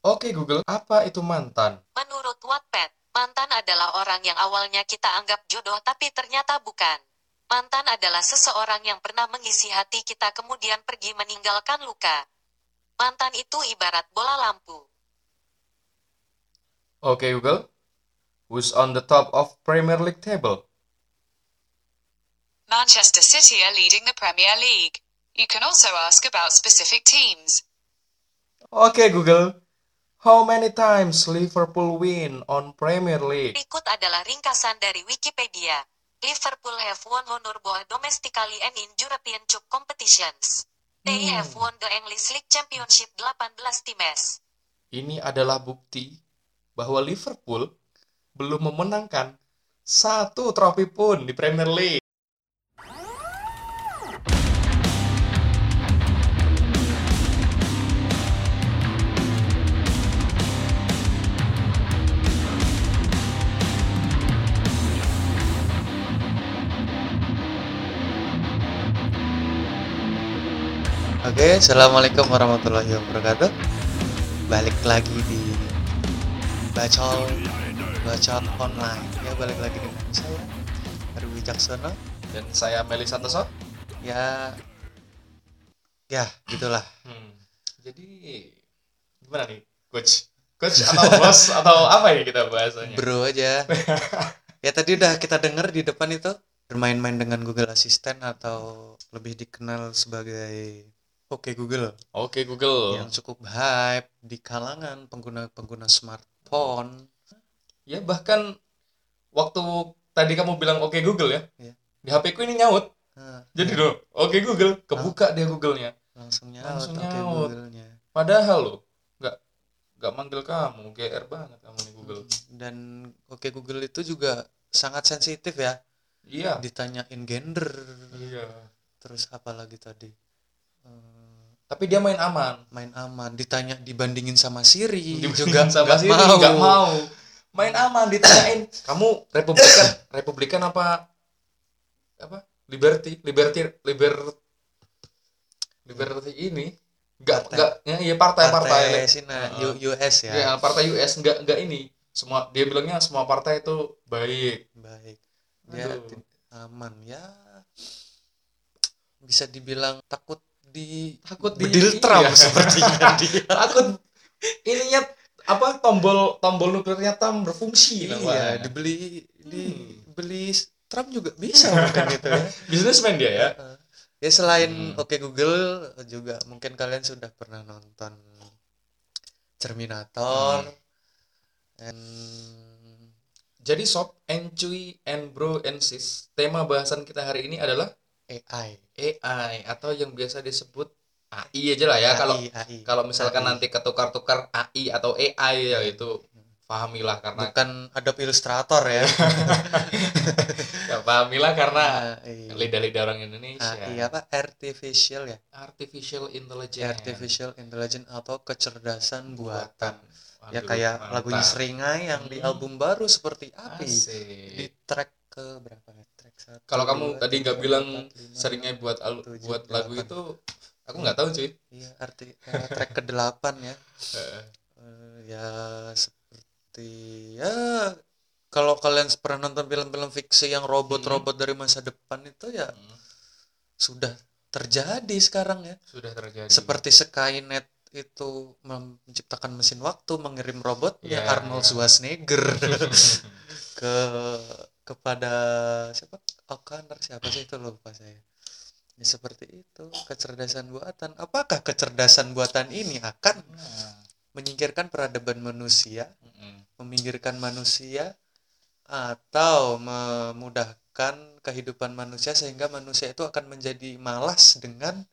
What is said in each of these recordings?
Oke Google, apa itu mantan? Menurut Wattpad, mantan adalah orang yang awalnya kita anggap jodoh tapi ternyata bukan. Mantan adalah seseorang yang pernah mengisi hati kita kemudian pergi meninggalkan luka. Mantan itu ibarat bola lampu. Oke Google, who's on the top of Premier League table? Manchester City are leading the Premier League. You can also ask about specific teams. Oke Google, how many times Liverpool win on Premier League? Berikut adalah ringkasan dari Wikipedia. Liverpool have won honor both domestically and in European Cup competitions. They have won the English League Championship 18 times. Ini adalah bukti bahwa Liverpool belum memenangkan satu trofi pun di Premier League. Oke, assalamualaikum warahmatullahi wabarakatuh. Balik lagi di bacol bacot online. Ya balik lagi dengan saya Heru Wicaksono. Dan saya Meli Santoso. Ya, ya gitulah. Hmm. Jadi gimana nih, coach? Coach atau bos atau apa ini kita bahasanya? Bro aja. ya tadi udah kita denger di depan itu bermain-main dengan Google Assistant atau lebih dikenal sebagai Oke Google Oke Google. yang cukup hype di kalangan pengguna-pengguna smartphone. Ya bahkan waktu tadi kamu bilang oke Google ya, Iya. di HP ku ini nyaut. Nah, Jadi loh, oke Google, kebuka dia Google-nya. langsung nyaut Langsung nyaut. Google-nya. Padahal lo nggak nggak manggil kamu, GR banget kamu nih Google. dan oke Google itu juga sangat sensitif ya Iya. ditanyain gender Iya. terus apa lagi tadi Tapi dia main aman. main aman ditanya dibandingin sama Siri Dibandingin juga sama nggak Siri, mau. nggak mau. Main aman ditanyain, kamu Republikan, Republikan apa apa? Liberty, Liberty, Liber Liberty ini nggak nggak ya, iya partai partai, partai Sina, Heeh. U- US ya ya partai US nggak nggak ini semua dia bilangnya semua partai itu baik baik dia Aduh. aman ya bisa dibilang takut di takut di Trump iya. sepertinya dia takut ininya apa tombol tombol nuklirnya Trump berfungsi iya namanya. dibeli Hmm. dibeli Trump juga bisa bukan itu ya Businessman dia ya. Ya selain Hmm. Oke Google juga mungkin kalian sudah pernah nonton Terminator Hmm. and jadi sob and cuy and bro and sis tema bahasan kita hari ini adalah AI. AI atau yang biasa disebut AI aja lah ya kalau kalau misalkan AI. nanti ketukar-tukar AI atau AI ya itu pahamilah karena bukan Adobe Illustrator ya. ya, pahamilah karena lidah-lidah orang Indonesia AI apa? Artificial ya. artificial intelligence Artificial Intelligence atau kecerdasan buatan. Ya kayak mantap. lagunya Seringai yang di Hmm. album baru seperti api. Asik. Di track ke berapa ya? Kalau kamu dua, tadi nggak bilang empat, lima, seringnya buat al- tujuh, buat lagu delapan. itu, aku nggak tahu cuy. Iya, arti eh, track ke-8 ya. Heeh. Eh, ya seperti ya kalau kalian pernah nonton film-film fiksi yang robot-robot dari masa depan itu ya Hmm, sudah terjadi sekarang ya. Sudah terjadi. Seperti Skynet itu menciptakan mesin waktu, mengirim robotnya Ya, Arnold ya. Schwarzenegger ke kepada siapa? O'Connor siapa sih itu lupa saya. Ya, seperti itu kecerdasan buatan. Apakah kecerdasan buatan ini akan Nah, menyingkirkan peradaban manusia, mm-mm. meminggirkan manusia, atau memudahkan kehidupan manusia sehingga manusia itu akan menjadi malas dengan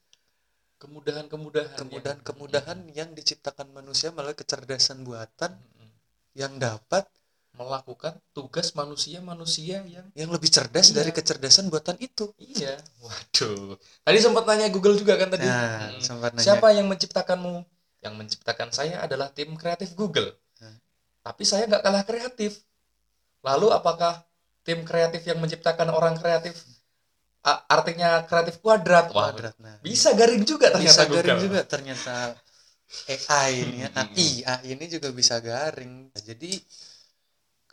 kemudahan-kemudahan. yang- kemudahan-kemudahan yang diciptakan manusia melalui kecerdasan buatan yang dapat melakukan tugas manusia-manusia yang yang lebih cerdas Iya. dari kecerdasan buatan itu. iya. Waduh. Tadi sempat nanya Google juga kan tadi. Nah, Mm. sempat nanya. Siapa yang menciptakanmu? Yang menciptakan saya adalah tim kreatif Google. Hmm. Tapi saya nggak kalah kreatif. Lalu apakah tim kreatif yang menciptakan orang kreatif artinya kreatif kuadrat? Wah, Kuadrat. Nah, bisa garing juga ternyata bisa garing Google. juga ternyata AI ini ya. Mm-mm. AI, AI ini juga bisa garing. Jadi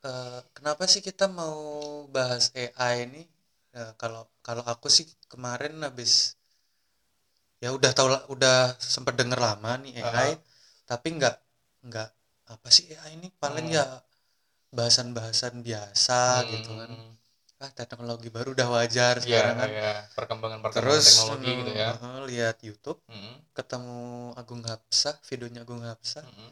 eh, kenapa sih kita mau bahas AI ini? Eh, kalau kalau aku sih kemarin habis ya udah tahu udah sempat denger lama nih AI, tapi nggak nggak apa sih AI ini paling Hmm. ya bahasan-bahasan biasa gitu kan. Hmm. Ah, teknologi baru udah wajar Iya, sekarang kan. iya. perkembangan-perkembangan Terus teknologi gitu ya. eh, lihat YouTube Mm-mm, ketemu Agung Hapsah, videonya Agung Hapsah mm-mm.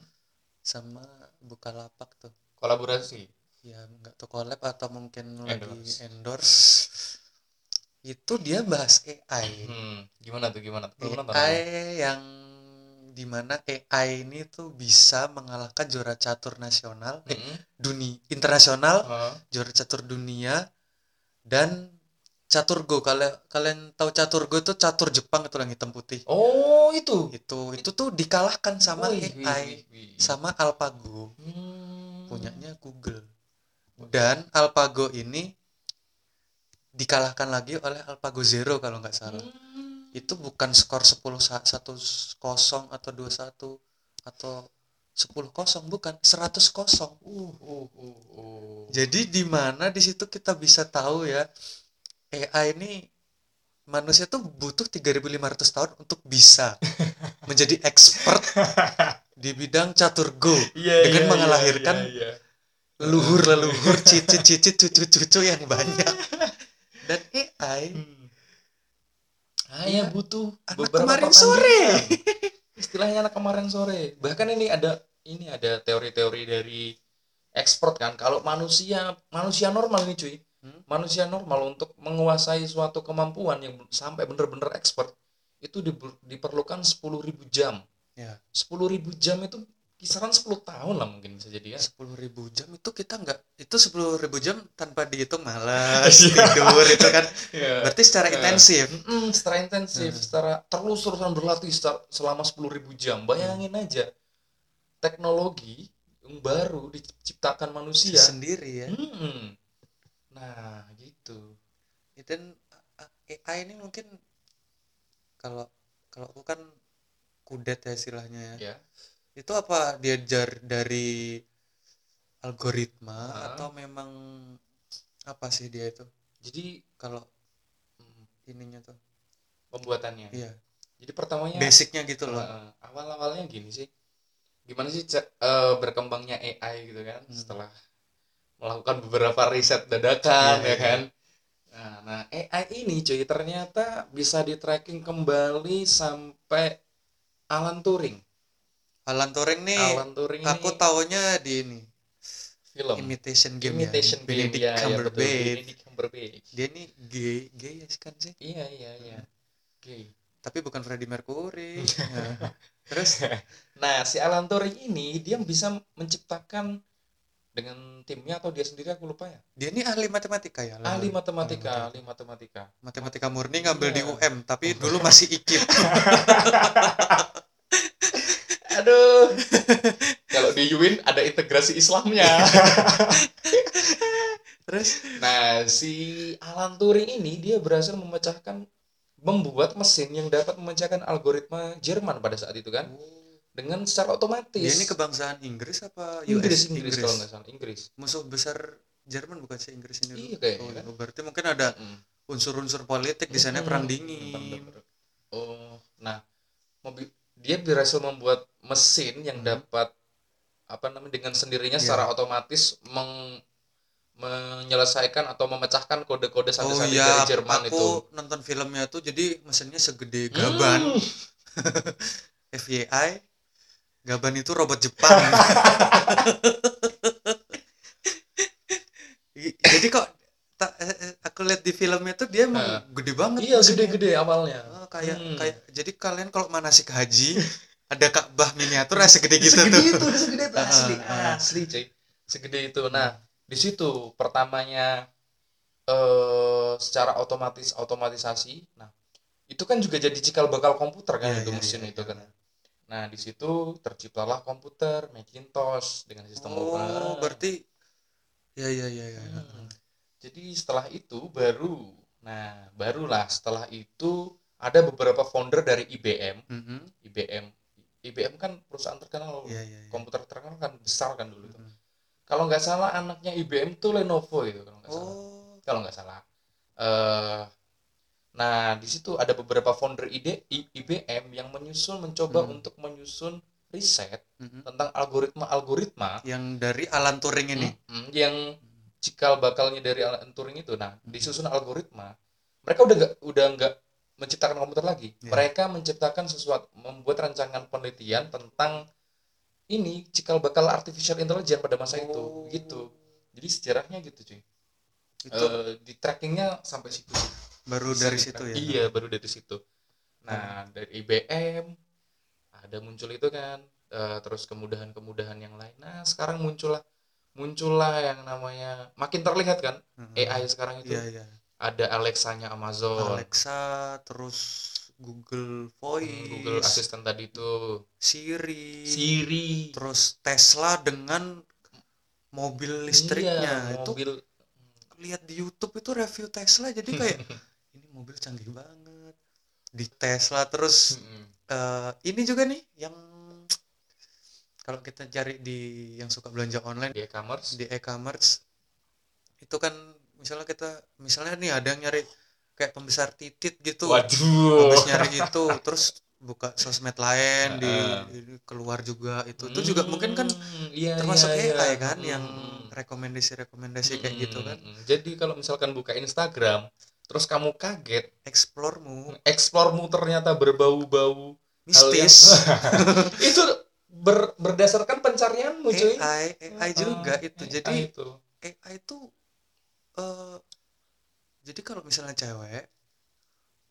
sama Bukalapak tuh. Kolaborasi. Ya nggak tahu collab atau mungkin lagi Endorse. endorse. Itu dia bahas AI. Hmm, gimana tuh gimana? tuh? Nonton. AI yang di mana AI ini tuh bisa mengalahkan juara catur nasional, eh, Mm-mm. dunia internasional, Heeh. juara catur dunia dan catur go. Kalian kalian tahu catur go itu catur Jepang itu yang hitam putih. Oh, itu. Itu itu tuh dikalahkan sama wih, AI, wih, wih. sama AlphaGo. Hmm. punyanya Google. Dan AlphaGo ini dikalahkan lagi oleh AlphaGo Zero kalau nggak salah. Hmm. Itu bukan skor 10 sa- 1 kosong atau 21 atau 10 kosong bukan 100 kosong. Uh, uh, uh, uh. Jadi di mana di situ kita bisa tahu ya AI ini manusia tuh butuh 3500 tahun untuk bisa menjadi expert di bidang catur go Iya, dengan iya, mengelahirkan iya, iya. Leluhur leluhur cicit cicit cucu cucu yang banyak dan AI Hmm. Ah, ya butuh Anak kemarin pertandingan. Istilahnya anak kemarin sore. Bahkan ini ada ini ada teori-teori dari expert kan kalau manusia manusia normal nih cuy. Hmm? Manusia normal untuk menguasai suatu kemampuan yang sampai bener-bener expert itu di- diperlukan 10.000 jam. ya 10.000 jam itu kisaran 10 tahun lah mungkin bisa jadi ya. sepuluh ribu jam itu kita nggak itu sepuluh ribu jam tanpa dihitung malas tidur itu kan Iya. berarti secara Iya. intensif Mm-mm, secara intensif, Hmm. secara terus-terusan berlatih secara- selama 10.000 jam. Bayangin aja teknologi yang baru diciptakan manusia. sendiri ya Mm-mm. Nah, gitu. dan AI ini mungkin kalau kalau aku kan kudet ya istilahnya ya Ya. Itu apa diajar dari algoritma atau memang apa sih dia itu Jadi kalau mm, ininya tuh pembuatannya. iya Jadi pertamanya basicnya gitu loh eh, awal-awalnya gini sih. Gimana sih eh, berkembangnya AI gitu kan Hmm. setelah melakukan beberapa riset dadakan Iya, ya iya. kan. Nah, nah, AI ini cuy ternyata bisa di tracking kembali sampai Alan Turing. Alan Turing nih Alan Turing aku ini taunya di ini film imitation game Imitation ya Game Benedict ya, ya betul. Cumberbatch Benedict Cumberbatch. dia nih gay gay ya kan sih Iya iya iya. Oke. tapi bukan Freddie Mercury Ya. terus Nah, si Alan Turing ini dia bisa menciptakan dengan timnya atau dia sendiri aku lupa ya. dia ini ahli matematika ya Ahli matematika, Ahli matematika. matematika murni ngambil di Iya. UM tapi dulu masih ikip Aduh. Kalau di UIN ada integrasi Islamnya. terus nah, si Alan Turing ini dia berhasil memecahkan membuat mesin yang dapat memecahkan algoritma Jerman pada saat itu kan dengan secara otomatis. dia ini kebangsaan Inggris apa Inggris, US Inggris, kalau nggak salah, Inggris. musuh besar Jerman bukan sih Inggris ini? Iya, kayaknya oh, kan. berarti mungkin ada unsur-unsur politik di sana Mm-mm. perang dingin. Oh, nah, mobil dia berhasil membuat mesin yang Hmm. dapat apa namanya dengan sendirinya Iya. secara otomatis meng- menyelesaikan atau memecahkan kode-kode oh sandi-sandi iya dari Jerman aku itu. nonton filmnya tuh jadi mesinnya segede gaban Hmm. FYI Gaban itu robot Jepang. Jadi kok aku lihat di filmnya tuh dia emang Nah. gede banget. Iya, gede-gede awalnya. Oh, kayak Hmm. kayak jadi kalian kalau manasik haji ada Ka'bah miniatur ya segede gitu segede tuh. itu, segede itu asli, Ah, ah. asli, cuy. Segede itu. Nah, di situ pertamanya eh secara otomatis otomatisasi. Nah, itu kan juga jadi cikal bakal komputer kan Iya, itu iya, mesin iya, itu iya. kan. Nah, di situ terciptalah komputer Macintosh dengan sistem Oh, open. berarti ya ya ya ya. Hmm. Jadi setelah itu baru, nah barulah setelah itu ada beberapa founder dari IBM, Mhm. IBM IBM kan perusahaan terkenal Iya, iya, iya. komputer terkenal kan besar kan dulu. Mm. kalau nggak salah anaknya IBM tuh Lenovo gitu kalau nggak salah Oh, kalau nggak salah eh nah di situ ada beberapa founder ide I- IBM yang menyusun mencoba Hmm. untuk menyusun riset mhm. tentang algoritma algoritma yang dari Alan Turing ini. yang cikal bakalnya dari Alan Turing itu. Nah disusun algoritma mereka udah nggak udah nggak menciptakan komputer lagi. Iya. mereka menciptakan sesuatu membuat rancangan penelitian tentang ini cikal bakal artificial intelligence pada masa itu. Oh. gitu. Jadi sejarahnya gitu cuy. Itu Eh, di trackingnya sampai situ. Baru dari situ ya. Hmm. iya baru dari situ. Nah dari IBM ada muncul itu kan. Eh, terus kemudahan-kemudahan yang lain. Nah sekarang muncullah muncullah yang namanya makin terlihat kan Mhm. AI sekarang itu Iya, iya. ada Alexanya Amazon Alexa, terus Google Voice, hmm, Google Assistant tadi itu Siri, Siri terus Tesla dengan mobil listriknya. Iya, itu mobil lihat di YouTube itu review Tesla jadi kayak ini mobil canggih banget. Di Tesla terus Mm-mm. eh, ini juga nih yang kalau kita cari di yang suka belanja online di e-commerce? di e-commerce itu kan misalnya kita misalnya nih ada yang nyari kayak pembesar titit gitu. Waduh. Habis nyari itu terus buka sosmed lain di, keluar juga itu. Itu juga mungkin kan Hmm, iya, termasuk iya, AI iya. kan Hmm, yang hmm. rekomendasi-rekomendasi kayak gitu kan. Hmm, hmm. jadi kalau misalkan buka Instagram terus kamu kaget explore-mu. eksplormu ternyata berbau-bau hal yang- mistis. Itu ber- berdasarkan pencarianmu cuy. AI AI juga Ah, itu AI jadi itu. AI itu eh jadi kalau misalnya cewek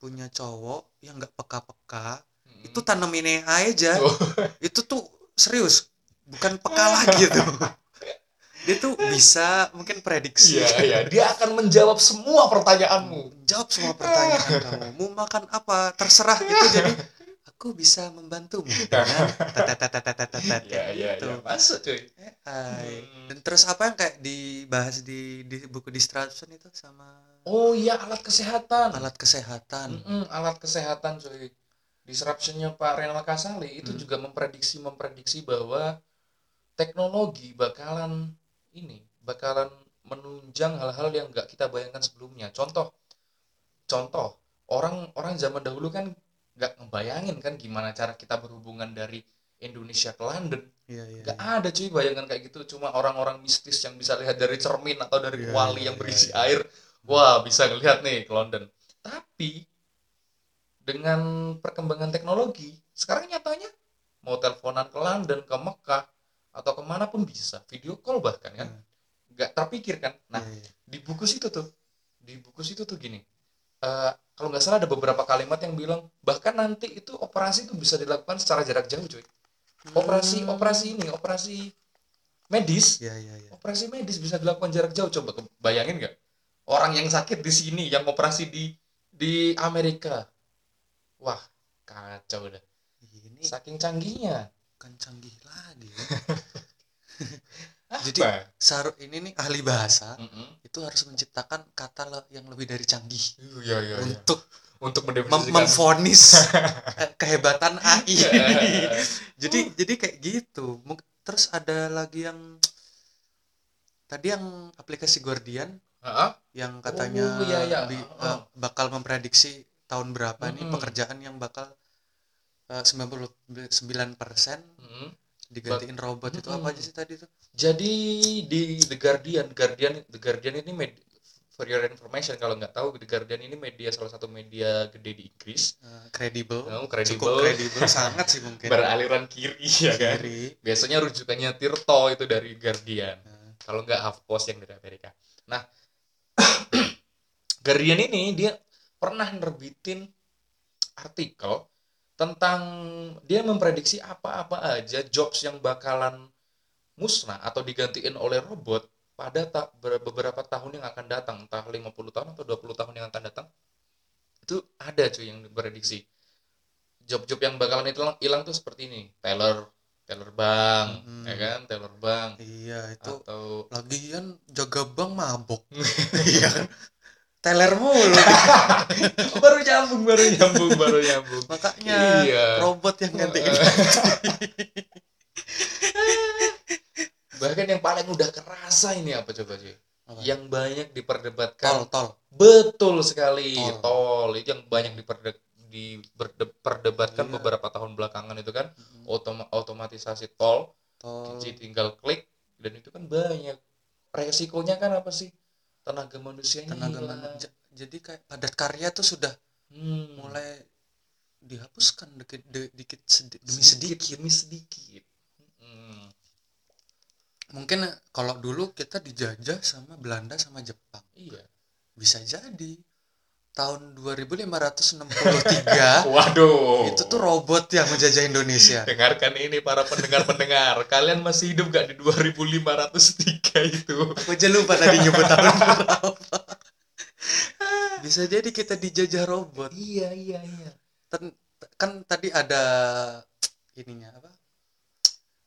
punya cowok yang nggak peka-peka Hmm. itu tanamin AI aja. Oh. itu tuh serius bukan peka lagi tuh dia tuh bisa mungkin prediksi. Iya iya. Dia akan menjawab semua pertanyaanmu. Jawab semua pertanyaan kamu. Mau makan apa? Terserah itu jadi aku bisa membantumu? Dengan iya masuk cuy. AI. Hmm. dan terus apa yang kayak dibahas di di buku distraction itu sama oh iya alat kesehatan. Alat kesehatan. Mm-mm, alat kesehatan cuy. Disruptionnya Pak Renal Kasali itu Hmm. juga memprediksi memprediksi bahwa teknologi bakalan ini bakalan menunjang hal-hal yang nggak kita bayangkan sebelumnya. Contoh contoh orang orang zaman dahulu kan nggak ngebayangin kan gimana cara kita berhubungan dari Indonesia ke London iya iya nggak iya. ada cuy bayangan kayak gitu cuma orang-orang mistis yang bisa lihat dari cermin atau dari Iya, kuali iya, yang iya, berisi iya. air wah bisa ngelihat nih ke London tapi dengan perkembangan teknologi sekarang nyatanya mau teleponan ke London ke Mekah atau ke mana pun bisa video call bahkan kan nggak terpikirkan nah Iya, iya. di buku situ tuh di buku situ tuh gini eh, kalau nggak salah ada beberapa kalimat yang bilang bahkan nanti itu operasi itu bisa dilakukan secara jarak jauh cuy. Operasi Hmm. operasi ini operasi medis iya iya iya operasi medis bisa dilakukan jarak jauh. Coba bayangin nggak? Orang yang sakit di sini yang operasi di di Amerika. Wah kacau dah. Ini saking canggihnya. Kan canggih lagi. ya. Apa? Jadi, Saru ini nih ahli bahasa Mm-mm. itu harus menciptakan kata le- yang lebih dari canggih iya iya iya. untuk untuk mem- memfonis eh, kehebatan AI. Iya. jadi jadi kayak gitu. Terus ada lagi yang tadi yang aplikasi Guardian Heeh. yang katanya Oh, iya, iya. eh, bakal memprediksi tahun berapa nih Mm-mm. pekerjaan yang bakal eh, 99% Mm. Digantiin robot itu apa Mm-mm. aja sih tadi tuh? jadi di The Guardian Guardian The Guardian ini med- for your information kalau nggak tahu The Guardian ini media salah satu media gede di Inggris Eh, kredibel. Oh, Cukup kredibel kredibel sangat sih mungkin. beraliran kiri ya kan Kiri. biasanya rujukannya Tirto itu dari Guardian Nah, kalau nggak HuffPost yang dari Amerika nah Guardian ini dia pernah nerbitin artikel tentang dia memprediksi apa-apa aja jobs yang bakalan musnah atau digantiin oleh robot pada ta- ber- beberapa tahun yang akan datang entah 50 tahun atau 20 tahun yang akan datang itu ada cuy yang diprediksi job-job yang bakalan hilang hilang tuh seperti ini teller teller bank Mm-mm. ya kan teller bank Iya, itu atau lagian jaga bank mabok. Iya kan? Teler mulu. Baru nyambung baru nyambung baru nyambung. Makanya Iya. robot yang gantiin bahkan yang paling udah kerasa ini apa coba Apa? yang banyak tol diperdebatkan. Tol betul sekali Tol. tol, itu yang banyak diperde, diperdebatkan Iya. beberapa tahun belakangan itu kan. Mm, otoma, otomatisasi tol. Tol. Tinggal klik dan itu kan banyak. Resikonya kan apa sih tenaga manusianya tenaga hilang. jadi kayak padat karya tuh sudah Hmm. mulai dihapuskan dikit, de- dikit sedi- demi sedikit demi sedikit Hmm. mungkin kalau dulu kita dijajah sama Belanda sama Jepang iya bisa jadi tahun 2563 waduh. itu tuh robot yang menjajah Indonesia. Dengarkan ini para pendengar-pendengar. Kalian masih hidup gak di 2503 itu? Aku aja lupa tadi nyebut tahun berapa. Bisa jadi kita dijajah robot. Iya iya iya. Ten- kan tadi ada ininya apa?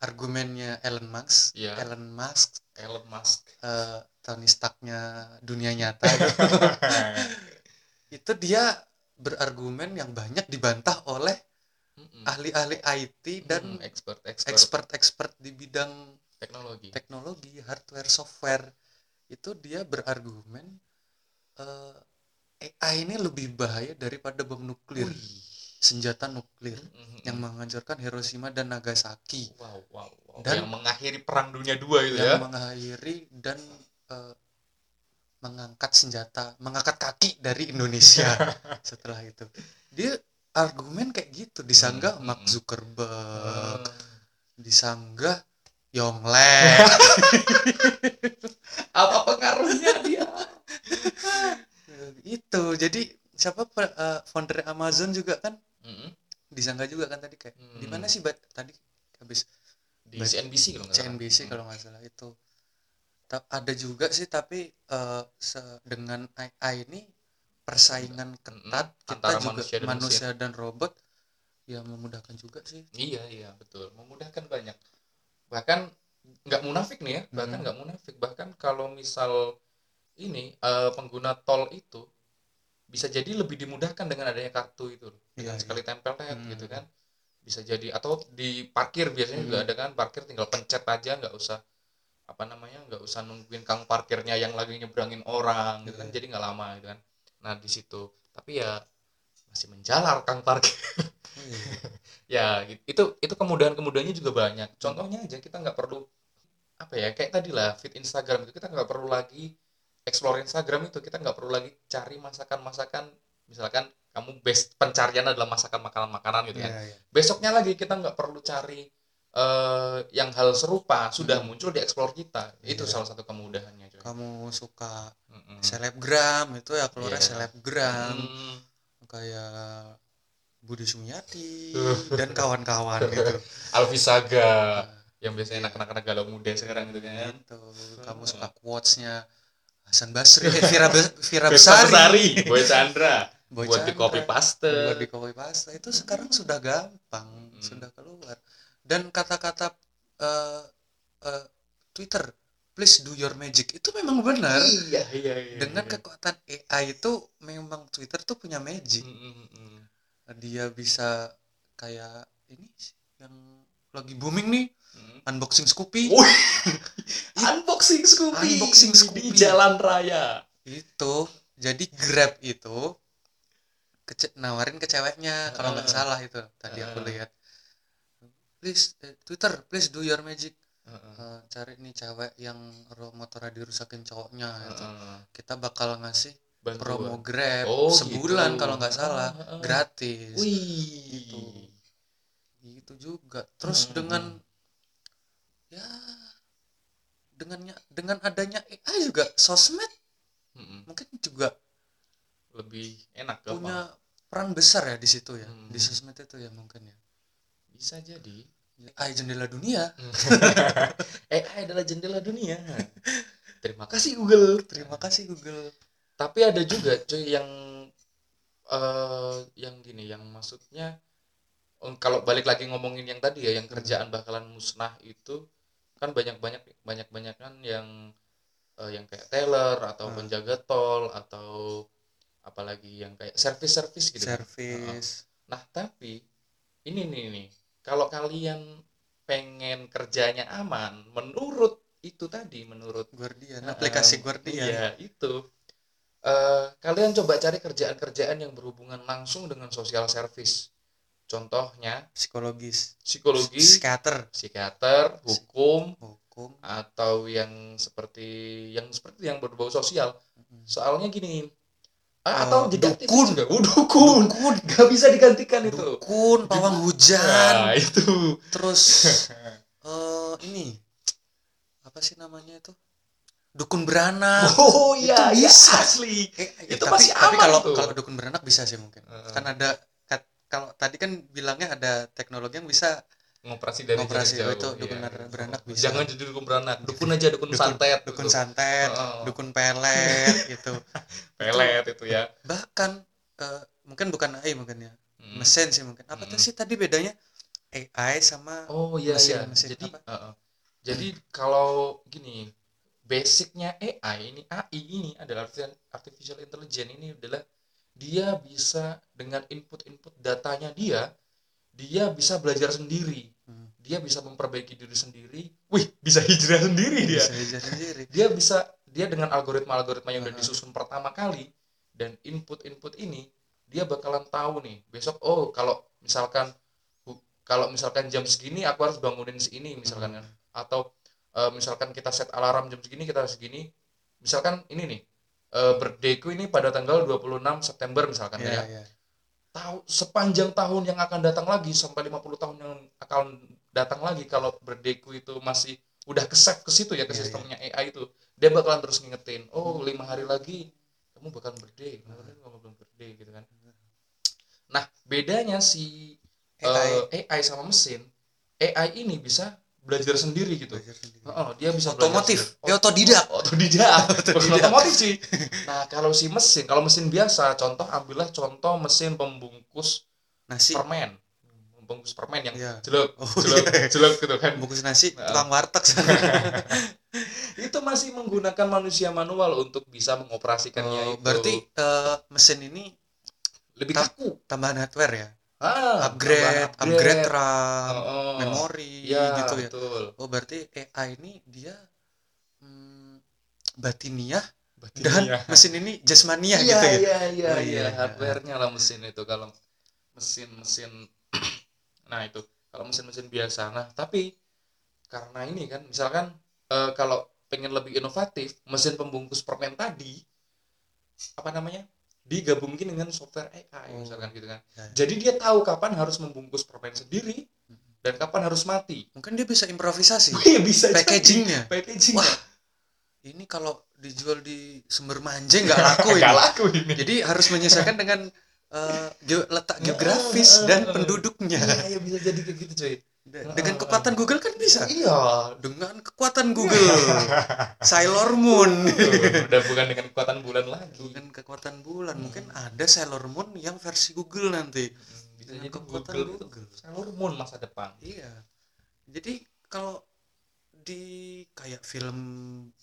Argumennya Elon Musk. Iya. Elon Musk Elon Musk. eh, Tony Starknya dunia nyata itu dia berargumen yang banyak dibantah oleh ahli-ahli IT dan Hmm, expert expert. expert-expert di bidang teknologi. teknologi hardware software. Itu dia berargumen eh, AI ini lebih bahaya daripada bom nuklir. Wih. senjata nuklir Mm-mm. yang menghancurkan Hiroshima dan Nagasaki. Wow wow, wow. Dan- yang mengakhiri perang dunia dua itu yang ya? mengakhiri dan eh, mengangkat senjata, mengangkat kaki dari Indonesia setelah itu. Dia argumen kayak gitu disanggah Hmm, Mark hmm. Zuckerberg, Hmm. disanggah Yonglek. apa pengaruhnya dia itu. Jadi siapa eh, founder Amazon juga kan Mm-mm. disanggah juga kan tadi kayak Hmm. di mana sih Bat? tadi habis di CNBC kalau nggak salah. CNBC kalau nggak salah itu ada juga sih tapi se- dengan AI ini persaingan ketat kita Antara juga manusia manusia, dan dan robot ya memudahkan juga sih Iya iya betul memudahkan banyak bahkan nggak munafik nih ya bahkan Hmm. nggak munafik bahkan kalau misal ini eh, pengguna tol itu bisa jadi lebih dimudahkan dengan adanya kartu itu loh. dengan Iya, sekali tempel tag Hmm. gitu kan bisa jadi atau di parkir biasanya juga Hmm. ada kan parkir tinggal pencet aja nggak usah apa namanya nggak usah nungguin kang parkirnya yang lagi nyebrangin orang gitu kan Iya. jadi nggak lama gitu kan nah di situ tapi ya masih menjalar kang parkir iya. ya gitu. itu itu kemudahan kemudahannya juga banyak contohnya aja kita nggak perlu apa ya kayak tadi lah feed Instagram itu kita nggak perlu lagi explore Instagram itu kita nggak perlu lagi cari masakan masakan misalkan kamu best pencarian adalah masakan makanan makanan gitu kan iya. besoknya lagi kita nggak perlu cari eh, yang hal serupa sudah Hmm. muncul di explore kita itu Iya. salah satu kemudahannya coy. kamu suka Mm-mm. selebgram itu ya keluarnya Iya. selebgram Mm. kayak Budi Sumiati Uh. dan kawan-kawan gitu Alfi Saga Nah, yang biasanya anak-anak galau muda sekarang gitu kan gitu. kamu suka quotesnya Hasan Basri eh, Vira, Be- Vira Besari, Besari Boy Chandra Boy buat di Chandra. copy paste buat di copy paste itu sekarang sudah gampang Hmm. sudah keluar dan kata-kata eh, eh, Twitter please do your magic itu memang benar iya iya iya dengan iya. kekuatan AI itu memang Twitter tuh punya magic Mm, mm, mm. dia bisa kayak ini yang lagi booming nih Mm. unboxing Scoopy unboxing Scoopy Unboxing Scoopy. di jalan raya itu jadi Grab itu kece- nawarin ke ceweknya kalau nggak Ah. salah itu tadi aku Ah. lihat please eh, Twitter please do your magic Heeh. Eh, cari nih cewek yang motornya dirusakin cowoknya gitu. Heeh. kita bakal ngasih Bantuan. promo Grab Oh, sebulan gitu. kalau nggak salah Ah, ah, ah. gratis Wih. Gitu. itu juga terus Hmm. dengan ya dengannya dengan adanya AI juga sosmed Mm-mm. mungkin juga lebih enak punya peran besar ya di situ ya Hmm. di sosmed itu ya mungkin ya bisa jadi AI jendela dunia. AI adalah jendela dunia. Terima kasih Google. Terima kasih Google. Tapi ada juga cuy yang eh yang gini yang maksudnya eh, kalau balik lagi ngomongin yang tadi ya yang kerjaan bakalan musnah itu kan banyak banyak banyak banyak kan yang eh, yang kayak teller atau Hmm. penjaga tol atau apalagi yang kayak service-service gitu. Kan. service Nah, tapi ini nih nih, kalau kalian pengen kerjanya aman, menurut itu tadi, menurut Guardian eh, aplikasi Guardian Iya, itu. Eh, kalian coba cari kerjaan-kerjaan yang berhubungan langsung dengan social service. Contohnya psikologis psikologi, psikiater psikiater, hukum, hukum atau yang seperti yang seperti yang berbau sosial. Soalnya gini, atau jadi aktivis dukun. juga. Oh, dukun. dukun Gak bisa digantikan itu. dukun pawang Nah, hujan itu. terus eh ini apa sih namanya itu dukun beranak Oh iya, Itu iya, bisa. asli. Eh, Itu tapi, pasti tapi aman kalau kalau dukun beranak bisa sih mungkin Heeh. kan ada kat- kalau tadi kan bilangnya ada teknologi yang bisa Ngoperasi dari Ngoperasi, jarak itu jauh, dukun iya. ber- beranak bisa. Jangan jadi dukun beranak, dukun aja dukun, Dukun- santet. dukun gitu. santet Heeh. dukun pelet gitu pelet itu ya. bahkan eh, mungkin bukan AI mungkin ya Hmm. mesin sih mungkin apa Hmm. sih tadi bedanya AI sama Oh iya Mesin- iya. mesin Jadi apa? heeh. jadi kalau gini, basicnya AI ini AI ini adalah artificial intelligence ini adalah dia bisa dengan input-input datanya dia dia bisa belajar sendiri. Dia bisa memperbaiki diri sendiri. Wih, bisa hijrah sendiri dia. bisa aja sendiri dia bisa dia dengan algoritma-algoritma yang udah disusun pertama kali dan input-input ini dia bakalan tahu nih besok oh kalau misalkan kalau misalkan jam segini aku harus bangunin segini misalkan Hmm. atau eh, misalkan kita set alarm jam segini kita segini misalkan ini nih eh, birthdayku ini pada tanggal 26 September misalkan ya, ya ya. tahu sepanjang tahun yang akan datang lagi sampai 50 tahun yang akan datang lagi kalau birthdayku itu masih udah ke save ke situ ya ke Iya, sistemnya AI itu. Dia bakalan terus ngingetin oh lima hari lagi kamu hari lagi kamu belum birthday gitu kan. Nah bedanya si AI eh, AI sama mesin AI ini bisa belajar sendiri gitu. Belajar sendiri. Oh, dia bisa otomotif. ya otodidak. Otodidak. Otodidak. otomotif sih. Nah kalau si mesin kalau mesin biasa contoh ambillah contoh mesin pembungkus nasi. permen pembungkus permen yang Iya. jelek Oh, jelek iya. jelek gitu kan bungkus nasi Nah. tukang warteg itu masih menggunakan manusia manual untuk bisa mengoperasikannya Oh, itu berarti eh, mesin ini lebih tam- kaku tambahan hardware ya ah, upgrade tambahan upgrade RAM Oh, oh. memori ya gitu ya betul oh berarti AI ini dia hmm, batiniah dan iya. mesin ini jasmaniah iya, gitu ya iya iya Oh, iya iya. hardware-nya lah mesin itu kalau mesin-mesin nah itu. Kalau mesin-mesin biasa. Nah tapi karena ini kan misalkan eh, kalau pengen lebih inovatif mesin pembungkus permen tadi apa namanya digabungin dengan software AI Oh. misalkan gitu kan. Ya. jadi dia tahu kapan harus membungkus permen sendiri dan kapan harus mati. Mungkin dia bisa improvisasi. Iya bisa packagingnya. Packaging Wah, ini kalau dijual di sumber manje nggak laku ini. laku ini. Jadi harus menyesuaikan dengan eh, geo- letak geografis Eh, eh, dan eh. penduduknya. Iya iya, bisa jadi kayak gitu cuy. De- dengan kekuatan Google kan bisa? Iya. Dengan kekuatan Google. Sailor Moon. Udah bukan dengan kekuatan bulan lagi. Bukan kekuatan bulan. Mungkin ada Sailor Moon yang versi Google nanti. Bisa Dengan jadi kekuatan Google, Google. Sailor Moon masa depan. Iya. Jadi kalau di kayak film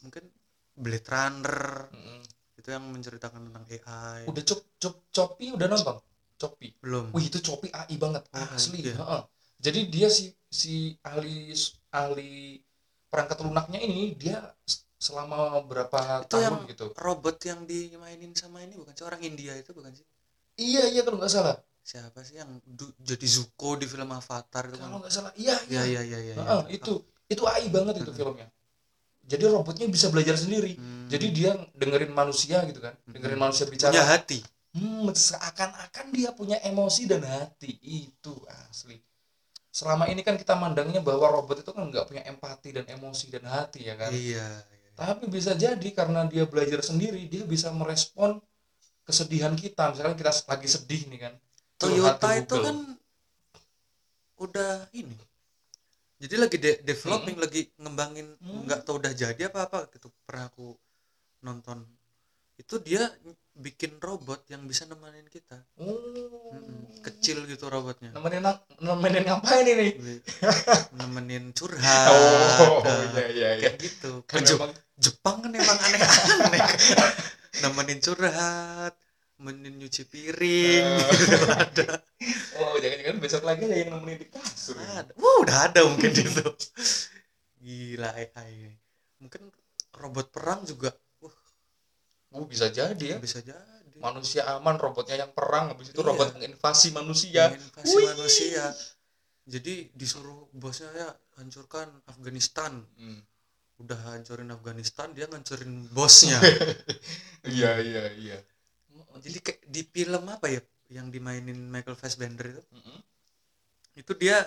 mungkin Blade Runner Mm-mm. Itu yang menceritakan tentang AI udah cop cop copi udah nonton? Copi belum. Wih itu copi AI banget Oh, asli iya. Heeh. jadi dia si si ahli ahli perangkat lunaknya ini dia selama berapa Itu tahun yang gitu. robot yang dimainin sama ini bukan sih? Orang India itu bukan sih? Iya iya kalau nggak salah. Siapa sih yang du- jadi Zuko di film Avatar itu kalau kan nggak salah iya iya iya. iya iya iya Heeh, itu itu AI banget itu filmnya jadi robotnya bisa belajar sendiri Hmm. jadi dia dengerin manusia gitu kan dengerin Hmm. manusia bicara punya hati Hmm, seakan-akan dia punya emosi dan hati itu asli. Selama ini kan kita mandangnya bahwa robot itu kan nggak punya empati dan emosi dan hati ya kan. iya iya. Tapi bisa jadi karena dia belajar sendiri, dia bisa merespon kesedihan kita. Misalkan kita lagi sedih nih kan. Toyota itu kan udah ini jadi lagi de- developing lagi ngembangin Hmm. nggak tahu udah jadi apa apa gitu pernah aku nonton itu dia bikin robot yang bisa nemenin kita Oh. Mm-mm. kecil gitu robotnya Nemenin nemenin ngapain ini? nemenin curhat Oh, nah, iya iya iya. kayak gitu Kan Ke Jep- memang Jepang kan emang aneh-aneh nemenin curhat nemenin nyuci piring. Gitu ada. Oh jangan-jangan besok lagi ada yang nemenin di kasur ini. ada. Wah, udah ada mungkin itu. Gila AI ini. mungkin robot perang juga. Wah. Oh bisa jadi ya. Bisa jadi. Manusia aman robotnya yang perang habis itu Iya. robot menginvasi manusia. Menginvasi Wih. manusia. Jadi disuruh bosnya ya hancurkan Afghanistan. Hmm. udah hancurin Afghanistan dia ngancurin bosnya. Iya iya iya jadi kayak di film apa ya yang dimainin Michael Fassbender itu Mm-mm. itu dia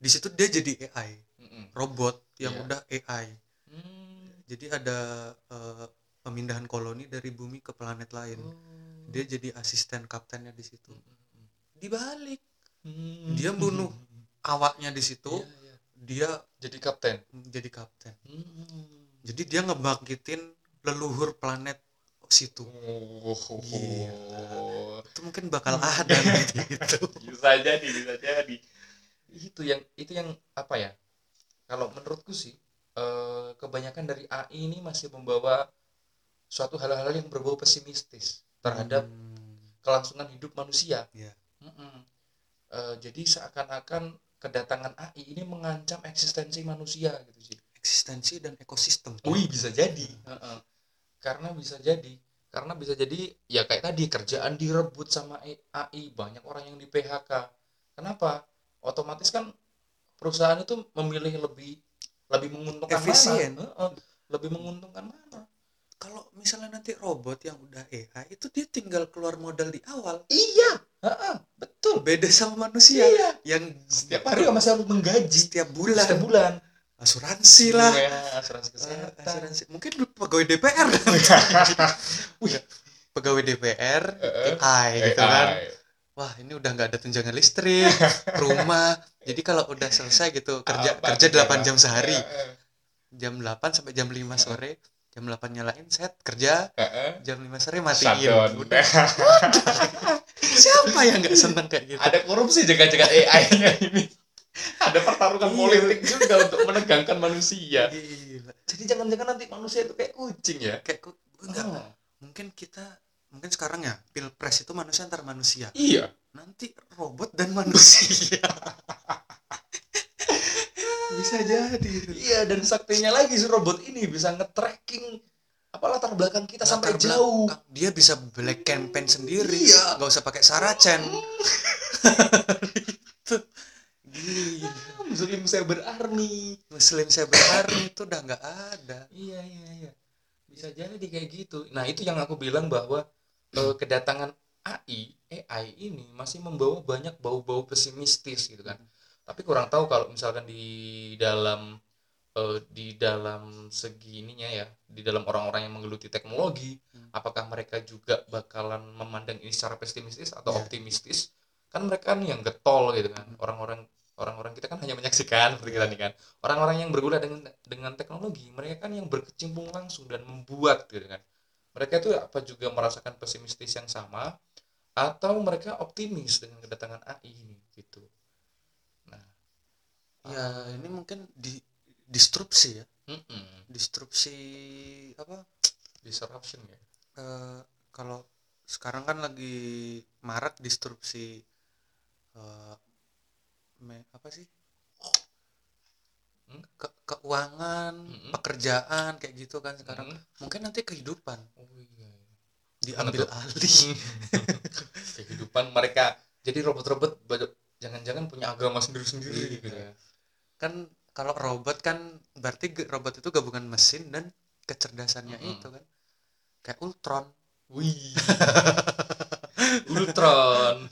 di situ dia jadi AI Mm-mm. robot yang Iya. udah AI Hmm. jadi ada eh, pemindahan koloni dari bumi ke planet lain Oh. dia jadi asisten kaptennya di situ Mm-mm. dibalik Hmm. dia bunuh awaknya di situ Iya, iya. dia jadi kapten jadi kapten Hmm. jadi dia ngebangkitin leluhur planet situ Oh, Gila. itu mungkin bakal ada nanti itu bisa jadi bisa jadi itu yang itu yang apa ya kalau menurutku sih eh, kebanyakan dari AI ini masih membawa suatu hal-hal yang berbau pesimistis terhadap Hmm, kelangsungan hidup manusia Iya. Mm-mm. Eh, jadi seakan-akan kedatangan AI ini mengancam eksistensi manusia gitu sih eksistensi dan ekosistem Wih bisa jadi. Heeh. Karena bisa jadi. Karena bisa jadi ya kayak tadi kerjaan direbut sama AI, banyak orang yang di PHK. Kenapa? Otomatis kan perusahaan itu memilih lebih lebih menguntungkan Efisien. mana? Heeh. Lebih menguntungkan mana? kalau misalnya nanti robot yang udah AI itu dia tinggal keluar modal di awal Iya, heeh, betul. beda sama manusia Iya. yang Setiap hari masih harus menggaji setiap bulan setiap bulan. Asuransi lah. Iya, asuransi Eh, kesehatan. asuransi. Mungkin pegawai DPR Wih, pegawai DPR Heeh. AI gitu AI. kan. Wah ini udah nggak ada tunjangan listrik rumah. Jadi kalau udah selesai gitu kerja Apa kerja gitu, 8 Pak? jam sehari. Heeh, jam 8 sampai jam 5 sore. Jam 8 nyalain set kerja. Jam 5 sore matiin. Shutdown. udah. Siapa yang nggak seneng kayak gitu? Ada korupsi jaga-jaga AI-nya ini. Ada pertarungan Iya. politik juga untuk menegangkan manusia. Gila. Jadi jangan-jangan nanti manusia itu kayak kucing ya. kayak kok enggak Oh. mungkin kita mungkin sekarang ya pilpres itu manusia antar manusia Iya. nanti robot dan manusia bisa jadi. Iya dan saktinya lagi si robot ini bisa nge-tracking apa latar belakang kita sampai Latar jauh. belakang. dia bisa black campaign sendiri Iya. nggak usah pakai saracen Muslim Cyber Army. muslim cyber army itu udah nggak ada Iya iya iya. Bisa jadi kayak gitu. Nah, itu yang aku bilang bahwa eh, kedatangan AI, AI ini masih membawa banyak bau-bau pesimistis gitu kan. Tapi kurang tahu kalau misalkan di dalam eh, di dalam segi ininya ya, di dalam orang-orang yang menggeluti teknologi, Hmm. apakah mereka juga bakalan memandang ini secara pesimistis atau Iya. optimistis? Kan mereka kan yang getol gitu kan. Orang-orang orang-orang kita kan hanya menyaksikan seperti kita nih kan. Orang-orang yang bergulat dengan dengan teknologi mereka kan yang berkecimpung langsung dan membuat gitu kan. Mereka itu apa juga merasakan pesimistis yang sama atau mereka optimis dengan kedatangan AI ini gitu. Nah ya ini mungkin di disrupsi ya. Mm-mm, disrupsi apa? Disruption ya. Eh, kalau sekarang kan lagi marak disrupsi eh, me- apa sih Hmm? Ke- keuangan Mm-mm. pekerjaan kayak gitu kan sekarang Mm. mungkin nanti kehidupan oh iya diambil tuh? alih kehidupan mereka jadi robot-robot jangan-jangan punya agama sendiri-sendiri Iya. gitu ya kan kalau robot kan berarti robot itu gabungan mesin dan kecerdasannya Mm-mm. itu kan kayak Ultron Wih. Ultron.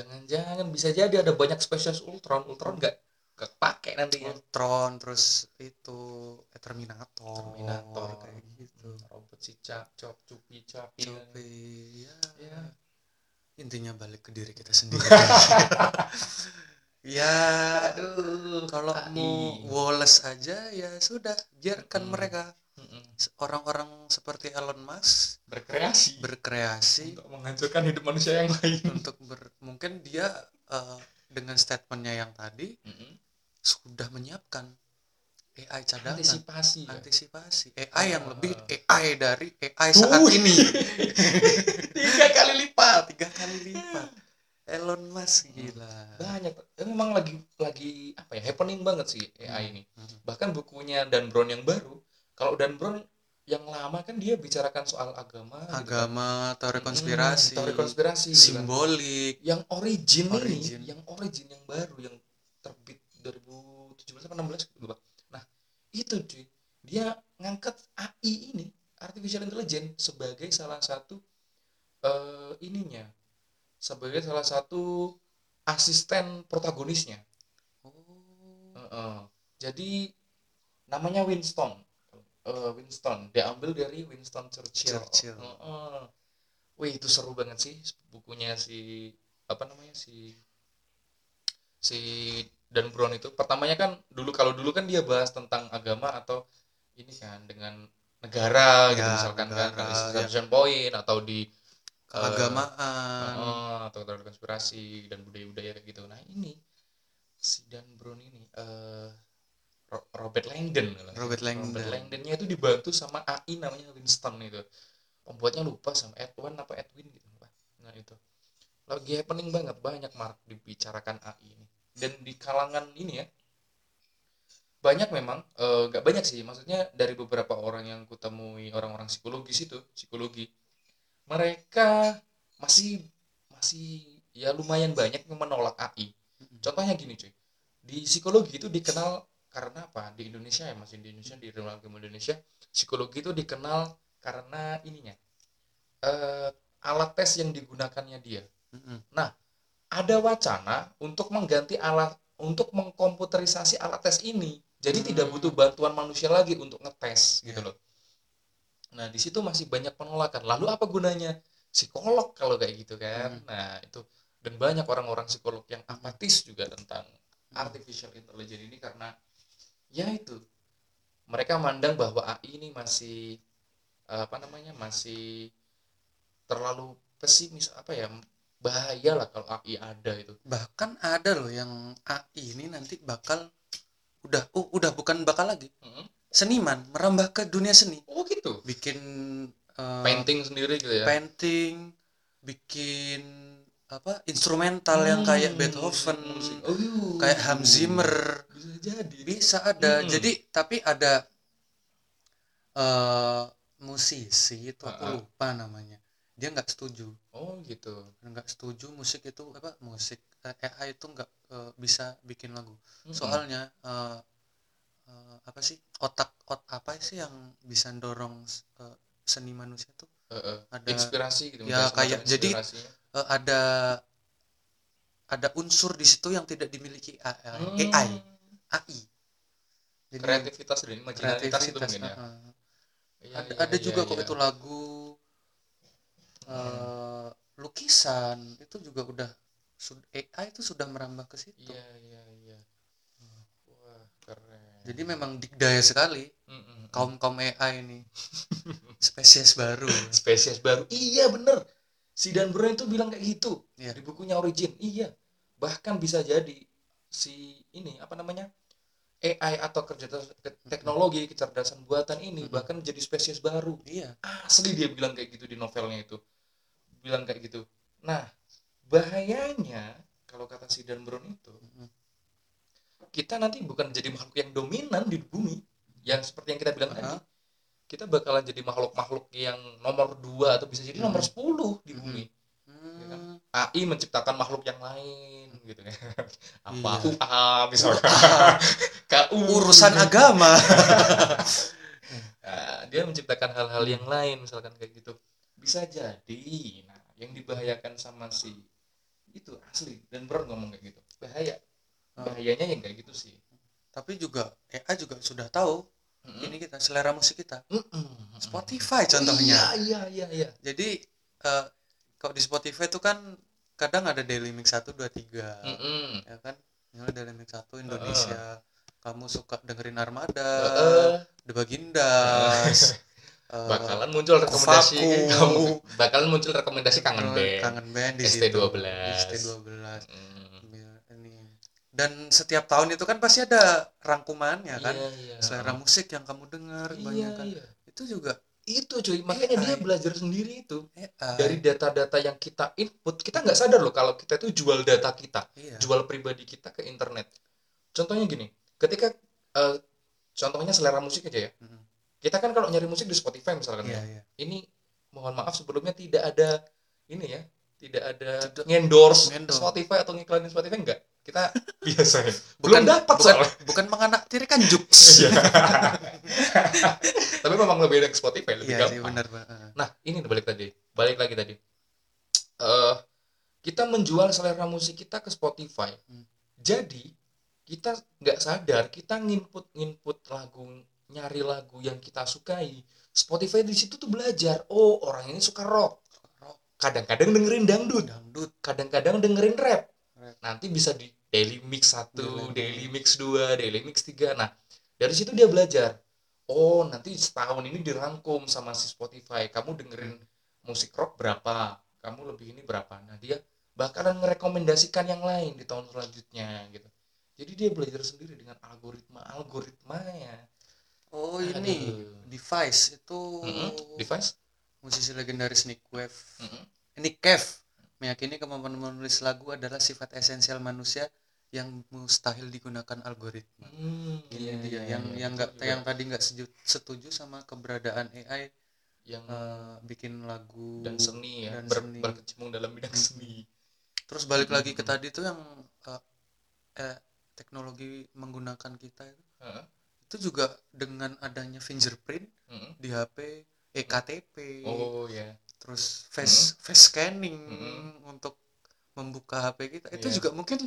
Jangan-jangan bisa jadi ada banyak spesies Ultron. Ultron nggak nggak pakai nantinya. Ultron terus itu eh, Terminator Terminator kayak gitu Robot si cap, cop, cupi, capi. Coba ya. Ya. intinya balik ke diri kita sendiri ya Aduh. kalau mau Wallace aja ya sudah biarkan Mm. mereka. Orang-orang seperti Elon Musk berkreasi berkreasi untuk menghancurkan hidup manusia yang lain. untuk ber mungkin dia eh, dengan statementnya yang tadi Mm-mm. sudah menyiapkan AI cadangan antisipasi ya. antisipasi AI yang Ah. lebih AI dari AI saat Wih. ini tiga kali lipat tiga kali lipat Elon Musk gila banyak Eh, memang lagi lagi apa ya happening banget sih AI ini Hmm. bahkan bukunya Dan Brown yang baru kalau Dan Brown yang lama kan dia bicarakan soal agama gitu kan. agama teori Hmm, konspirasi teori konspirasi gitu kan. simbolik yang origin, Origin. ini yang origin yang baru yang terbit 2017 apa 16 lupa nah itu cuy dia ngangkat AI ini artificial intelligence sebagai salah satu eh, ininya sebagai salah satu asisten protagonisnya oh Heeh. jadi namanya Winston Eh, Winston diambil dari Winston Churchill, Churchill. Heeh. wih itu seru banget sih bukunya si apa namanya si si Dan Brown itu pertamanya kan dulu kalau dulu kan dia bahas tentang agama atau ini kan dengan negara gitu Ya, misalkan kan negara, Constitution point atau di eh, keagamaan Heeh, atau teori konspirasi dan budaya-budaya kayak gitu. Nah ini si Dan Brown ini Ro- Robert Langdon. Robert Langdon. Robert Langdonnya itu dibantu sama AI namanya Winston itu. Pembuatnya lupa sama Edwin apa Edwin gitu. Nah itu lagi happening banget banyak mark dibicarakan AI ini dan di kalangan ini ya banyak memang eh, nggak banyak sih maksudnya dari beberapa orang yang kutemui orang-orang psikologis itu psikologi mereka masih masih ya lumayan banyak yang menolak AI contohnya gini cuy di psikologi itu dikenal karena apa? Di Indonesia ya masih di Indonesia di ruang Agama Indonesia psikologi itu dikenal karena ininya eh, alat tes yang digunakannya dia. Mm-mm. ada wacana untuk mengganti alat untuk mengkomputerisasi alat tes ini. Jadi Hmm. tidak butuh bantuan manusia lagi untuk ngetes gitu Ya. loh. Nah di situ masih banyak penolakan. Lalu apa gunanya? Psikolog kalau kayak gitu kan. Hmm. nah itu. Dan banyak orang-orang psikolog yang apatis juga tentang artificial intelligence ini ya itu. Mereka mandang bahwa AI ini masih apa namanya masih terlalu pesimis apa ya bahaya lah kalau AI ada itu. Bahkan ada loh yang AI ini nanti bakal udah oh, udah bukan bakal lagi. Mm-mm. seniman merambah ke dunia seni. Oh gitu? Bikin eh, painting sendiri gitu ya? painting bikin apa instrumental yang kayak Hmm, Beethoven musik. Oh, iya. kayak Hans Zimmer bisa jadi bisa ada Mm-mm. jadi tapi ada eh musisi itu aku Ah, ah. lupa namanya dia nggak setuju oh gitu nggak setuju musik itu apa musik eh, AI itu nggak eh, bisa bikin lagu Mm-mm. soalnya eh, eh, apa sih otak ot apa sih yang bisa dorong eh, seni manusia tuh Eh, eh, ada- inspirasi gitu ya, kayak- jadi eh, ada ada unsur di situ yang tidak dimiliki AI, Hmm, AI, AI. Jadi, kreativitas dan imajinasitas itu mungkin ya. uh-uh. Iya, ada, iya, ada iya, juga kok iya. itu lagu eh, lukisan itu juga udah AI itu sudah merambah ke situ. Iya iya iya. Wah keren. Jadi memang dikdaya sekali Mm-mm. kaum kaum AI ini. Spesies baru. Spesies baru. Iya bener si Dan Brown itu bilang kayak gitu Iya. di bukunya Origin iya bahkan bisa jadi si ini apa namanya AI atau kerja teknologi kecerdasan buatan ini Mm-mm. bahkan jadi spesies baru iya asli dia bilang kayak gitu di novelnya itu bilang kayak gitu nah bahayanya kalau kata si Dan Brown itu Mm-mm. kita nanti bukan jadi makhluk yang dominan di bumi yang seperti yang kita bilang Aha. tadi kita bakalan jadi makhluk-makhluk yang nomor dua atau bisa jadi nomor 10 di Mm-mm. bumi. Hmm, AI menciptakan makhluk yang lain gitu kan. Apa Iya. UA misalkan. KU urusan agama. Nah, dia menciptakan hal-hal yang lain misalkan kayak gitu. Bisa jadi. Nah yang dibahayakan sama si itu asli. Dan Brown ngomong kayak gitu. Bahaya. Oh. bahayanya yang kayak gitu sih. Tapi juga AI juga sudah tahu Mm-mm. ini kita selera musik kita Mm-mm. Spotify contohnya iya iya iya jadi eh, kalau di Spotify itu kan kadang ada daily mix 1 2 3 Mm-mm. ya kan misalnya daily mix 1 Indonesia kamu suka dengerin Armada Heeh. The Bagindas eh, bakalan muncul rekomendasi kamu bakalan muncul rekomendasi kangen band kangen band di ST12. situ. ST12 Mm. Dan setiap tahun itu kan pasti ada rangkumannya kan Iya, iya. selera musik yang kamu dengar Iya, banyak kan iya. itu juga Itu cuy, makanya dia AI. belajar sendiri itu. AI. Dari data-data yang kita input, kita nggak sadar loh kalau kita itu jual data kita. iya. jual pribadi kita ke internet. Contohnya gini, ketika eh, contohnya selera musik aja ya. Mm. Kita kan kalau nyari musik di Spotify misalkan iya ya. iya Ini mohon maaf sebelumnya tidak ada ini ya, tidak ada Ngendorse. Spotify atau ngiklanin Spotify enggak. Kita biasa ya. bukan Belum dapat bukan, soalnya. bukan menganaktirikan jokes Iya. Tapi memang lebih enak Spotify lebih iya sih gampang. benar. Nah, ini balik tadi. Balik lagi tadi. Eh kita menjual selera musik kita ke Spotify. Hmm. Jadi, kita nggak sadar kita nginput-nginput lagu, nyari lagu yang kita sukai. Spotify di situ tuh belajar, oh orang ini suka rock. Kadang-kadang dengerin dangdut, dangdut kadang-kadang dengerin rap. Nanti bisa di daily mix 1, Daily daily mix 2, daily mix 3. Nah, dari situ dia belajar. Oh, nanti setahun ini dirangkum sama si Spotify. Kamu dengerin musik rock berapa? Kamu lebih ini berapa? Nah, dia bakalan merekomendasikan yang lain di tahun selanjutnya gitu. Jadi dia belajar sendiri dengan algoritma algoritmanya. oh ini Aduh. device itu Mm-mm. Device? musisi legendaris Nick Cave Mm-mm. Nick Cave meyakini kemampuan menulis lagu adalah sifat esensial manusia yang mustahil digunakan algoritma Hmm, ini iya, dia iya, yang iya, yang betul nggak juga. yang tadi nggak setuju sama keberadaan AI yang eh, bikin lagu dan seni ya, dan ber- seni. berkecimpung dalam bidang seni. terus balik lagi ke Mm-mm. tadi tuh yang eh, eh, teknologi menggunakan kita itu Heeh. itu juga dengan adanya fingerprint Mm-mm. di HP ektp Oh ya. terus face face scanning Mm-mm. untuk membuka HP kita itu Iya. juga mungkin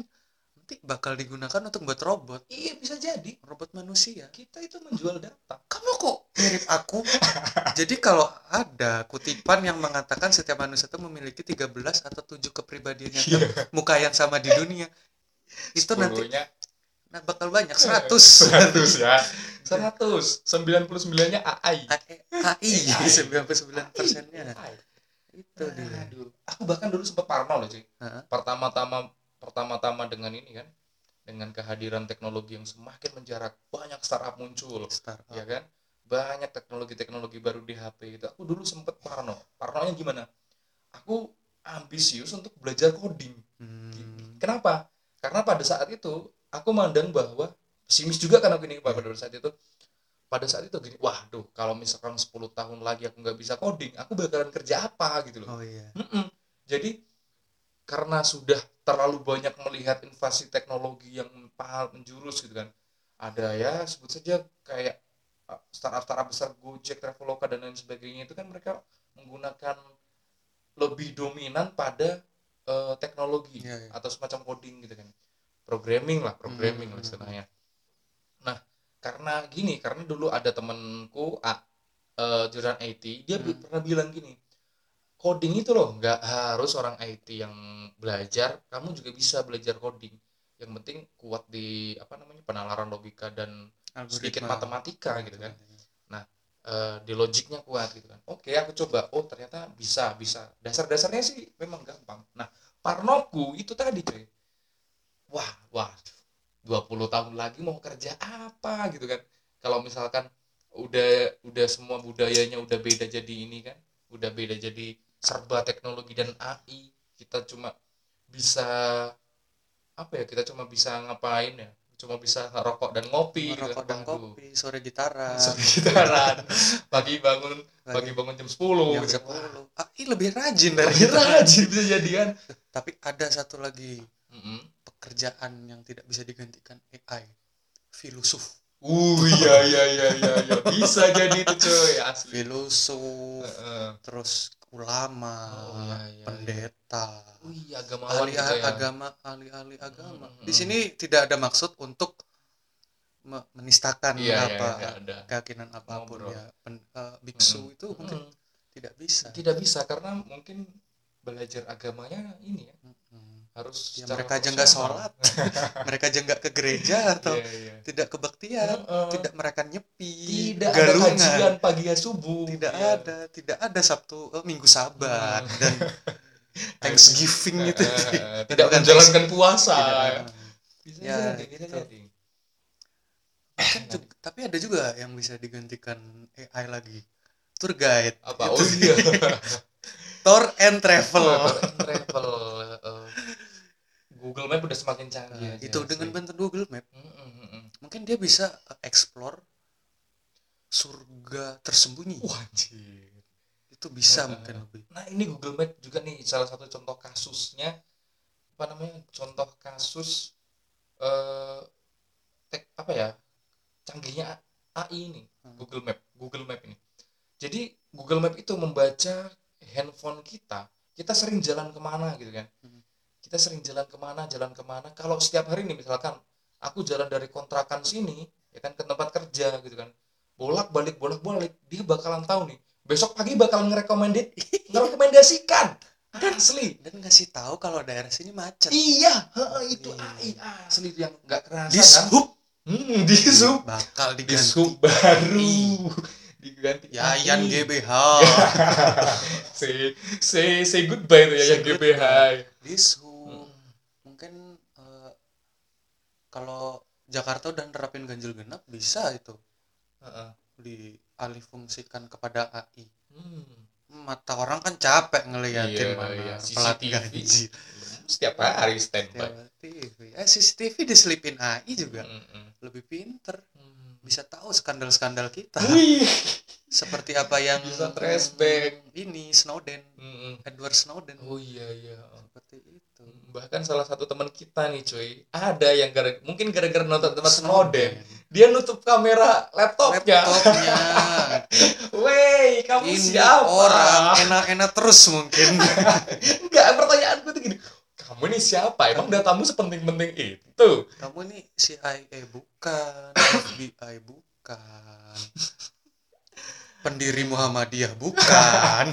nanti bakal digunakan untuk buat robot Iya bisa jadi. robot manusia Kita itu menjual data. kamu kok mirip aku jadi kalau ada kutipan yang mengatakan setiap manusia itu memiliki 13 atau 7 kepribadian yang Iya. muka yang sama di dunia itu nanti nah, bakal banyak 100 100 ya. 100. 99-nya AI. AI AI. 99 persennya AI. itu dia Aduh. Aku bahkan dulu sempat parno loh, cuy. Pertama-tama pertama-tama dengan ini kan dengan kehadiran teknologi yang semakin menjarak banyak startup muncul startup ya kan banyak teknologi-teknologi baru di HP itu aku dulu sempet parno parnonya gimana aku ambisius untuk belajar coding Hmm. Kenapa? Karena pada saat itu aku mandang bahwa pesimis juga kan aku ini pada saat itu. Pada saat itu gini, waduh, kalau misalkan 10 tahun lagi aku nggak bisa coding, aku bakalan kerja apa gitu loh. oh iya Mm-mm. Jadi karena sudah terlalu banyak melihat invasi teknologi yang pahal menjurus gitu kan. Ada ya sebut saja kayak uh, startup-startup besar Gojek, Traveloka dan lain sebagainya itu kan mereka menggunakan lebih dominan pada uh, teknologi Iya, iya. atau semacam coding gitu kan. Programming lah, programming Hmm. lah istilahnya. Nah, karena gini, karena dulu ada temenku A, uh, jurusan IT, dia Hmm. pernah bilang gini, coding itu loh nggak harus orang IT yang belajar kamu juga bisa belajar coding. Yang penting kuat di apa namanya penalaran logika dan sedikit matematika gitu kan. Eh, di logiknya kuat gitu kan. Oke aku coba. Oh ternyata bisa bisa. Dasar-dasarnya sih memang gampang. Nah parnoku itu tadi cuy wah wah 20 tahun lagi mau kerja apa gitu kan kalau misalkan udah udah semua budayanya udah beda jadi ini kan udah beda jadi serba teknologi dan AI kita cuma bisa apa ya kita cuma bisa ngapain ya cuma bisa rokok dan ngopi gitu Merokok kan. dan Waduh. kopi sore gitaran sekitaran pagi bangun pagi bangun jam 10 jam gitu. 10 ih lebih rajin dari Lebih kita rajin bisa jadi kan tapi ada satu lagi Mm-mm. Pekerjaan yang tidak bisa digantikan AI filosof uh iya iya iya iya iya. bisa jadi itu cuy asli filosof Heeh. terus ulama Oh, iya, iya, pendeta oh iya agamawan ahli gitu ya agama ahli-ahli agama Hmm, di hmm. sini tidak ada maksud untuk me- menistakan iya iya apa ada keyakinan apa pun Ngobrol. ya Pen- eh, biksu Mm-mm. itu mungkin Mm-mm. tidak bisa tidak bisa karena mungkin belajar agamanya ini ya Mm-mm. Harus Ya, mereka aja nggak sholat. Mereka aja nggak ke gereja atau Iya, iya. tidak kebaktian Heeh. tidak mereka nyepi tidak ada galungan. kajian pagi ya subuh. Tidak Iya. ada tidak ada sabtu eh, minggu sabat Hmm. dan thanksgiving itu. Eh, eh, Dan tidak menjalankan puasa. Tidak, ya. bisa jadi bisa gitu. jadi. Kan juga- tapi ada juga yang bisa digantikan AI lagi. Tour guide. Apa? Itu oh iya. Tour and travel. Tour and travel Google Map udah semakin canggih Nah, aja itu dengan sih. bantuan Google Map Mm, mm, mungkin dia bisa uh, explore surga tersembunyi Wah, anjir. itu bisa Heeh. mungkin lebih Nah ini Google Map juga nih salah satu contoh kasusnya apa namanya contoh kasus eh tek, apa ya canggihnya AI ini Hmm. Google Map Google Map ini. Jadi Google Map itu membaca handphone kita kita sering jalan ke mana gitu kan Hmm. Kita sering jalan ke mana jalan ke mana. Kalau setiap hari nih misalkan aku jalan dari kontrakan sini ya kan ke tempat kerja gitu kan. Bolak balik bolak balik dia bakalan tahu nih. Besok pagi bakalan ngerekomendit ngerekomendasikan. Asli. Dan ngasih tahu kalau daerah sini macet. Iya heeh, itu Iya. AI asli yang nggak kerasa di kan? hmm, di sub. bakal di diganti. sub baru. Diganti Yayan. GBH say say say goodbye tuh ya Say yang GBH di sub mungkin eh, kalau Jakarta udah nerapin ganjil genap bisa itu Heeh. dialihfungsikan kepada AI Hmm. mata orang kan capek ngeliatin Iya, mana iya. pelat CCTV. ganjil setiap hari standby TV eh CCTV diselipin AI juga Mm-mm. lebih pinter. Bisa tahu skandal-skandal kita Wih. seperti apa yang Bisa trace back. ini Snowden Mm-mm. Edward Snowden oh iya iya seperti itu bahkan salah satu teman kita nih cuy ada yang gara mungkin gara-gara nonton teman Snowden dia nutup kamera laptopnya laptopnya Wey, kamu ini siapa? orang enak-enak terus mungkin Enggak, pertanyaanku tuh gini. Kamu ini siapa? Emang datamu sepenting-penting itu? kamu nih CIA bukan FBI bukan pendiri Muhammadiyah bukan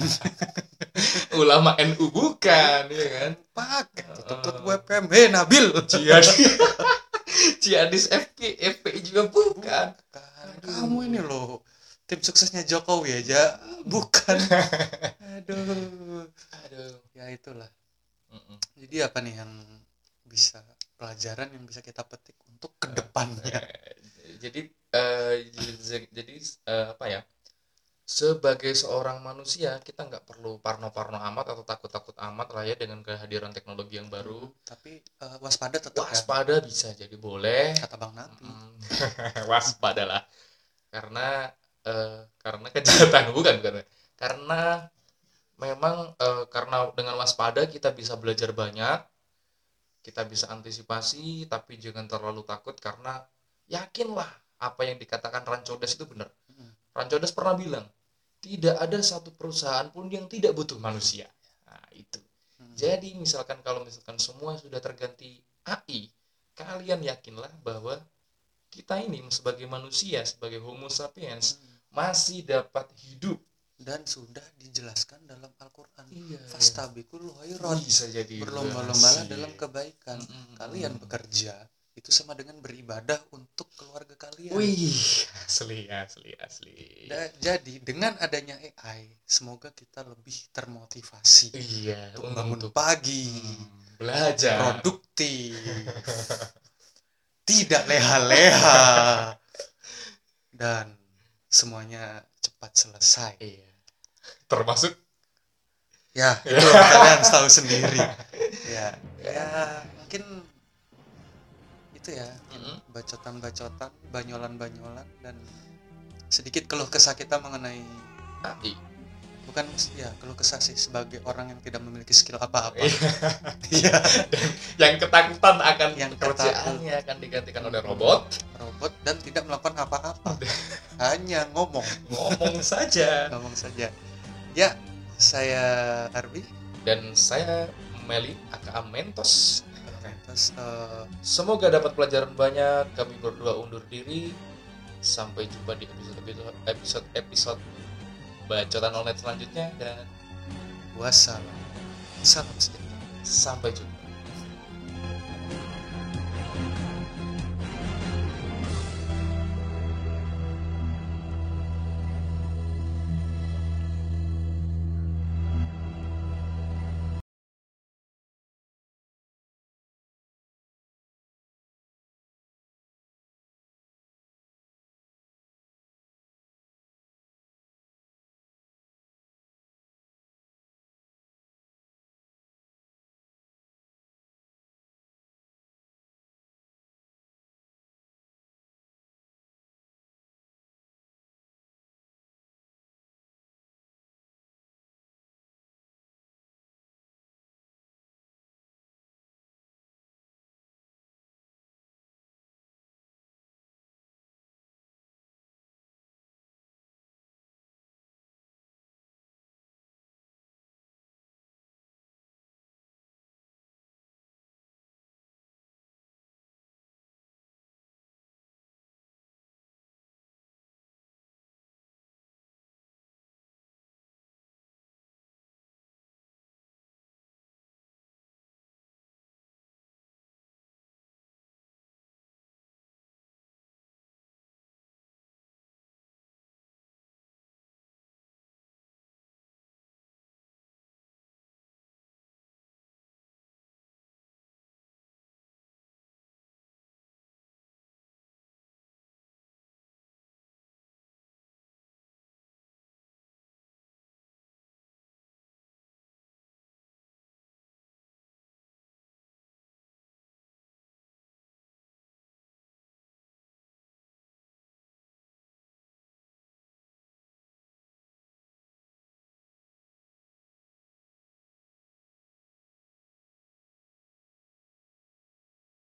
Ulama NU bukan, ya kan? pakai tutup webcam hei Nabil Jihadis. Jihadis FP, FPI juga bukan. Bukan. Aduh. kamu ini loh tim suksesnya Jokowi aja bukan aduh Aduh. ya itulah. Jadi apa nih yang bisa pelajaran yang bisa kita petik untuk ke depannya Eh, Jadi eh, jadi, eh, apa ya? Sebagai seorang manusia kita nggak perlu parno-parno amat atau takut-takut amat lah ya dengan kehadiran teknologi yang baru. tapi eh, waspada tetap ya Waspada bisa jadi boleh. kata Bang Napi Mm. waspada lah karena eh, karena kejahatan bukan bukan karena memang eh, karena dengan waspada kita bisa belajar banyak kita bisa antisipasi tapi jangan terlalu takut karena yakinlah apa yang dikatakan Rancodes itu benar Mm. Rancodes pernah bilang tidak ada satu perusahaan pun yang tidak butuh manusia nah itu Hmm. jadi misalkan kalau misalkan semua sudah terganti AI, kalian yakinlah bahwa kita ini sebagai manusia, sebagai Homo sapiens Hmm. masih dapat hidup. Dan sudah dijelaskan dalam Al-Quran Iya. fastabikul khairat Bisa jadi berlomba-lombalah dalam kebaikan Mm-mm. kalian bekerja itu sama dengan beribadah untuk keluarga kalian Wih, asli, asli, asli. Da- jadi dengan adanya AI semoga kita lebih termotivasi Iya, untuk bangun untuk pagi hmm, belajar. produktif tidak leha-leha dan semuanya cepat selesai Iya. Termasuk ya itu kalian tahu sendiri ya ya mungkin itu ya Mm-mm. bacotan-bacotan banyolan-banyolan dan sedikit keluh kesah kita mengenai AI. Bukan ya keluh kesah sih sebagai orang yang tidak memiliki skill apa-apa. Iya. iya. Yang ketakutan akan Yang pekerjaannya akan digantikan oleh robot. Robot dan tidak melakukan apa-apa. Hanya ngomong. Ngomong saja. Ngomong saja. Ya saya Arbi. Dan saya Meli aka Mentos. Terus eh, semoga dapat pelajaran banyak. Kami berdua undur diri. Sampai jumpa di episode episode episode episode bacotan online selanjutnya dan wassalam salam sejahtera sampai jumpa